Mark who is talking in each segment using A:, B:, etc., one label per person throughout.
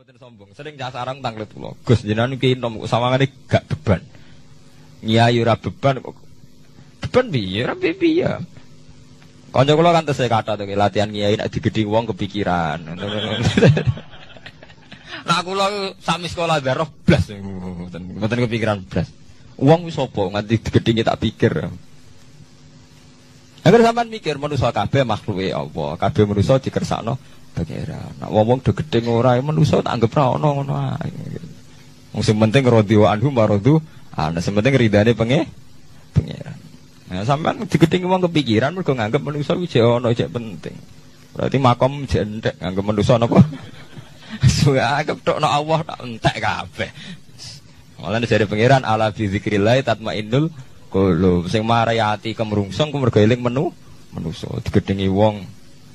A: Mboten sombong, sering jasa sarang tanglet kula. Gus jenengan iki nom sawangane gak beban. Nyai ora beban. Beban piye? Ora piye. Kanca kula kan tesih kata to latihan nyai nek digedhi wong kepikiran. Nah kula sami sekolah darah blas mboten kepikiran blas. Wong wis sapa nganti digedhi tak pikir. Agar sampean mikir manusa kabeh makhluke Allah, kabeh manusa dikersakno pangeran. Nak wong do gedhe ora manusa tak anggap ra ono ngono ae. Wong sing penting radhi wa anhu maradu, ana sing penting ridane penge pangeran. Nah, sampean digedhe wong kepikiran mergo nganggep manusa kuwi jek ono jek penting. Berarti makom jek entek nganggep manusa napa? Suwe anggap tok Allah tak entek kabeh. Malah dari pangeran ala bi zikrillah tatmainnul Kulo sing marai ati kemrungsung mergo eling menu manusa digedhengi wong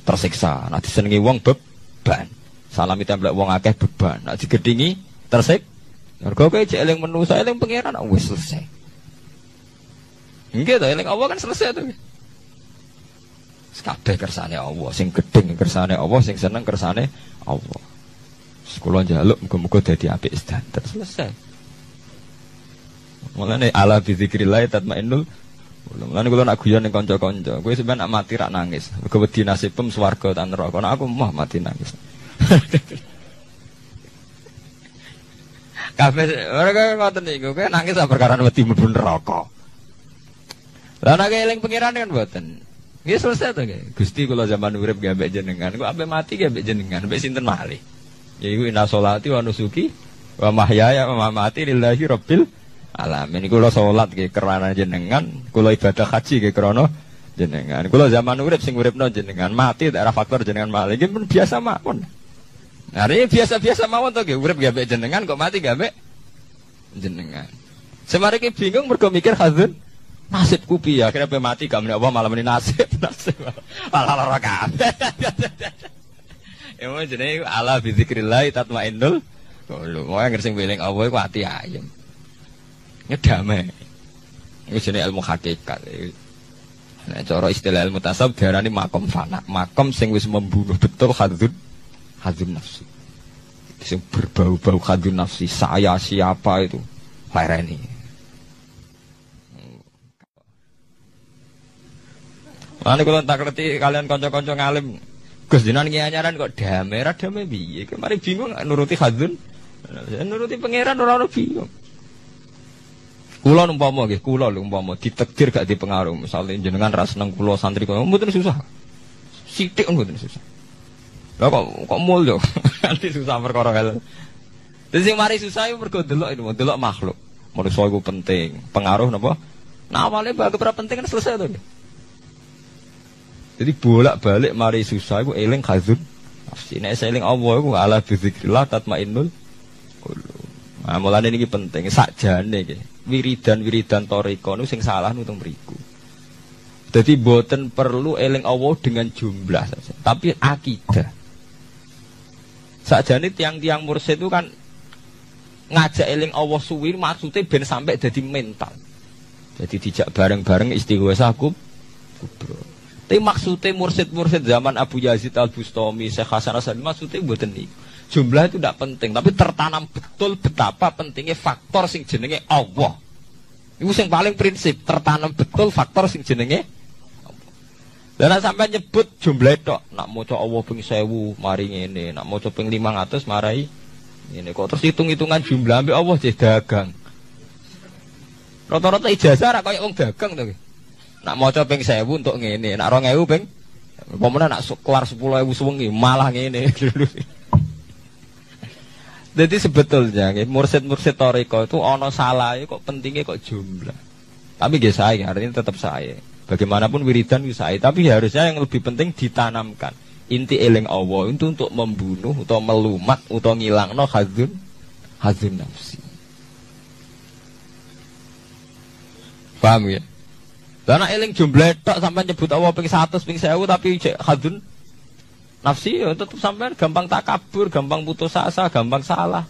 A: tersiksa. Nek disenengi wong beban. Salami templek wong akeh beban. Nek digedhengi tersik mergo kowe jek eling manusa eling pangeran wis selesai. Nggih to eling Allah kan selesai to. Kabeh kersane Allah, sing gedeng kersane Allah, sing seneng kersane Allah. Sekolah jaluk muga-muga dadi apik standar selesai. Mulane ala bi zikrillah tatmainnul Mulane kula nak guyon ning kanca-kanca, kowe sampeyan nak mati rak nangis. Mergo wedi nasibem swarga ta neraka. Nek aku mah mati nangis. Kabeh ora ngoten niku, kowe nangis perkara wedi mlebu neraka. Lah nek eling pangeran kan mboten. Nggih selesai to nggih. Gusti kula zaman urip nggih ambek jenengan, kok ambek mati nggih ambek jenengan, ambek sinten malih. Yaiku inna sholati wa nusuki wa mahyaya wa mamati lillahi rabbil alamin. Kula salat nggih kerana jenengan kula ibadah haji nggih krana jenengan. Kula zaman urip sing uripno jenengan mati daerah faktor jenengan malih nggih pun biasa mawon. Nah ini biasa-biasa mawon to nggih. Urip gawe jenengan kok mati gawe jenengan. Semari ki bingung mergo mikir hazun nasibku piye? Akhirnya pe mati gak menapa malam ini nasib nasib. Malah lara kabeh. Ya mau jenenge ala bi zikrillah tatmainnul Kalau mau ngersing beling Allah itu hati ayam ngedamai ini jenis ilmu hakikat. Nah cara istilah ilmu tasawuf diarani makom fana. Makom sing wis membunuh betul hadun hadun nafsi. Sing berbau-bau hadun nafsi. Saya siapa itu? Lereni. Lalu kalau tak ngerti kalian konco-konco ngalim. Gus jinan nyanyaran kok damai, damai biye. Kemarin bingung nuruti hadun, nuruti pangeran orang-orang bingung. Kulo umpama nggih, kulo lho umpama ditekdir gak dipengaruh. Misalnya jenengan ras seneng kulo santri kok mboten susah. Sithik mboten susah. Lah kok kok mulya. Nanti susah perkara hal. Mari susah iku mergo delok itu, delok makhluk. Manusa iku penting, pengaruh napa? Nah awalnya bagus berapa penting kan selesai tuh. Jadi bolak-balik mari susah iku eling khazun. Nafsi nek eling Allah iku ala bizikrillah tatmainnul qulub. Nah, mulane penting sakjane nggih. Wiridan-wiridan toriko nu sing salah nutung mriku. Jadi boten perlu eling Allah dengan jumlah saja, tapi akidah. Sakjane tiang-tiang mursyid itu kan ngajak eling Allah suwi maksudnya ben sampai jadi mental. Jadi dijak bareng-bareng istighosa kubro. Tapi maksudnya mursid-mursid zaman Abu Yazid Al Bustami, Syekh Hasan Asadi maksudnya buatan niku. Jumlah itu tidak penting, tapi tertanam betul betapa pentingnya faktor sing jenenge Allah. Itu yang paling prinsip, tertanam betul faktor sing jenenge dan sampai nyebut jumlah itu, nak mau coba Allah ping sewu, mari ini, nak mau coba ping lima ratus, marai ini kok terus hitung hitungan jumlah ambil Allah jadi dagang. Rata-rata ijazah rak kayak orang dagang tuh. Nak mau ping sewu untuk ini, nak orang ewu ping, pemenang nak keluar sepuluh ewu sewengi, malah ini. Jadi sebetulnya mursid-mursid toriko itu ono salah kok pentingnya kok jumlah. Tapi gak saya, artinya tetap saya. Bagaimanapun wiridan itu saya, tapi harusnya yang lebih penting ditanamkan. Inti eling Allah itu untuk membunuh atau melumat atau ngilang no hadun hadun nafsi. Paham ya? Karena eling jumlah tak sampai nyebut Allah ping satu, ping sewu tapi hadun nafsi ya tetap sampai gampang takabur, gampang putus asa, gampang salah.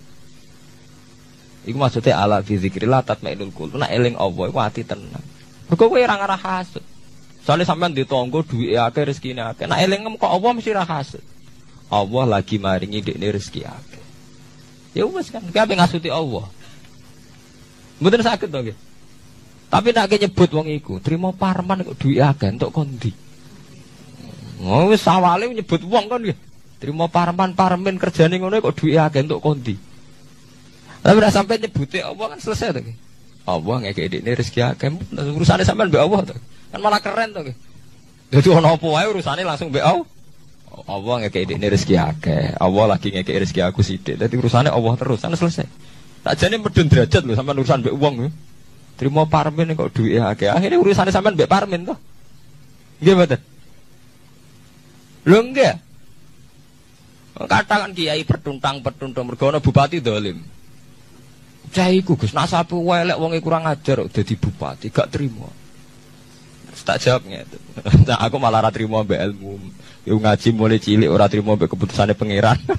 A: Iku maksudnya ala fi zikrillah tatmainul qulub. Nek eling Allah iku ati tenang. Mergo kowe ora ngarah hasud. Soale sampean ditonggo duwe akeh rezekine akeh. Nek eling kok Allah mesti ra hasud. Allah lagi maringi dekne rezeki akeh. Ya wes kan, ape ngasuti Allah. Mboten sakit to nggih. Tapi nak nyebut wong iku, terima parman kok duwe akeh entuk kondi. Oh wis awale nyebut wong kan nggih. Terima parman parmen kerjane ngono kok duwe akeh entuk kondi. Tapi udah sampai nyebute Allah kan selesai to nggih. Allah ngekek ini rezeki akeh. Urusane sampean mbek Allah to. Kan malah keren to nggih. Jadi ono apa wae urusane langsung mbek Allah. Allah ngekei ini rezeki akeh. Allah lagi ngekei rezeki aku sidik. Jadi urusannya Allah terus. Sana selesai. Tak jadi medun derajat loh sama urusan mbek uang loh. Terima parmin kok duit akeh. Akhirnya urusannya sama mbek parmin toh. Gimana? Lo enggak? Katakan kiai pertuntang pertuntang mergono bupati dolim. Caiku gus nasapu welek kurang ajar udah di bupati gak terima. Tak jawabnya itu. Nah, aku malah terima mbek ilmu. Yo ngaji mulai cilik ora trimo mbek keputusane pangeran.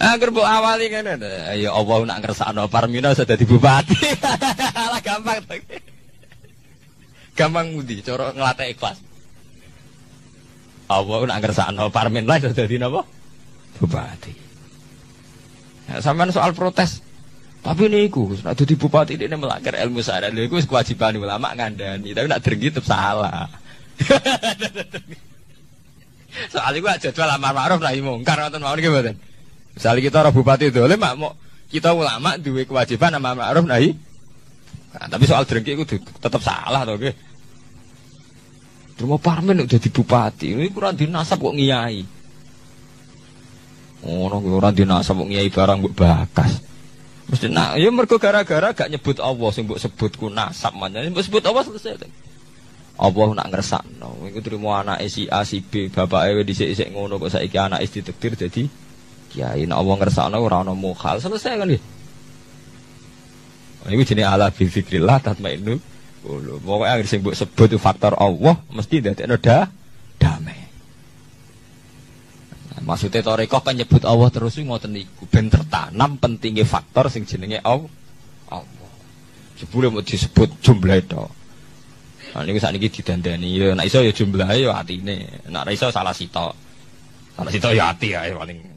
A: Angger mbok awali ngene. Ya Allah nak ngersakno Parmina sudah dadi bupati. Gampang mudi cara nglatih ikhlas. Allah nak ngersakno Parmin lah sudah dadi napa? Bupati. Ya, sampean soal protes, tapi ini ku, nak jadi bupati ini melanggar ilmu syariat. Lha iku kewajiban ulama ngandani, tapi nak dergi tetap salah. Soal itu aja jual amar ma'ruf nahi mungkar ngoten mawon nggih mboten. Misalnya kita orang bupati itu, mak mau kita ulama duwe kewajiban amar ma'ruf nahi. Nah, tapi soal dergi itu tetap salah to Terima parmen udah di bupati, ini kurang dinasab kok ngiyai. Oh, orang dinasab kok ngiyai barang mbok bakas. Mesti nak, ya mergo gara-gara gak nyebut Allah sing sebut ku nasab manjane mbok sebut Allah selesai. Allah nak ngersakno. Iku trimo anake si A si B, bapake dhisik-dhisik ngono kok saiki anake ditektir dadi kiai. Nek Allah ngersakno ora ana mukhal, selesai kan nggih. Iku jenenge ala bi zikrillah tatmainu. Lho, pokoke anggere sing mbok sebut faktor Allah mesti ndadekno dah damai. Maksudnya toreko kan nyebut Allah terus ngoten niku ben tertanam pentingnya faktor sing jenenge Allah. Allah. Jebule mau disebut jumlah itu. Nah niku sakniki didandani ya nek iso ya jumlahe ya atine. Nek ora iso salah sitok. Salah sitok ya ati ya paling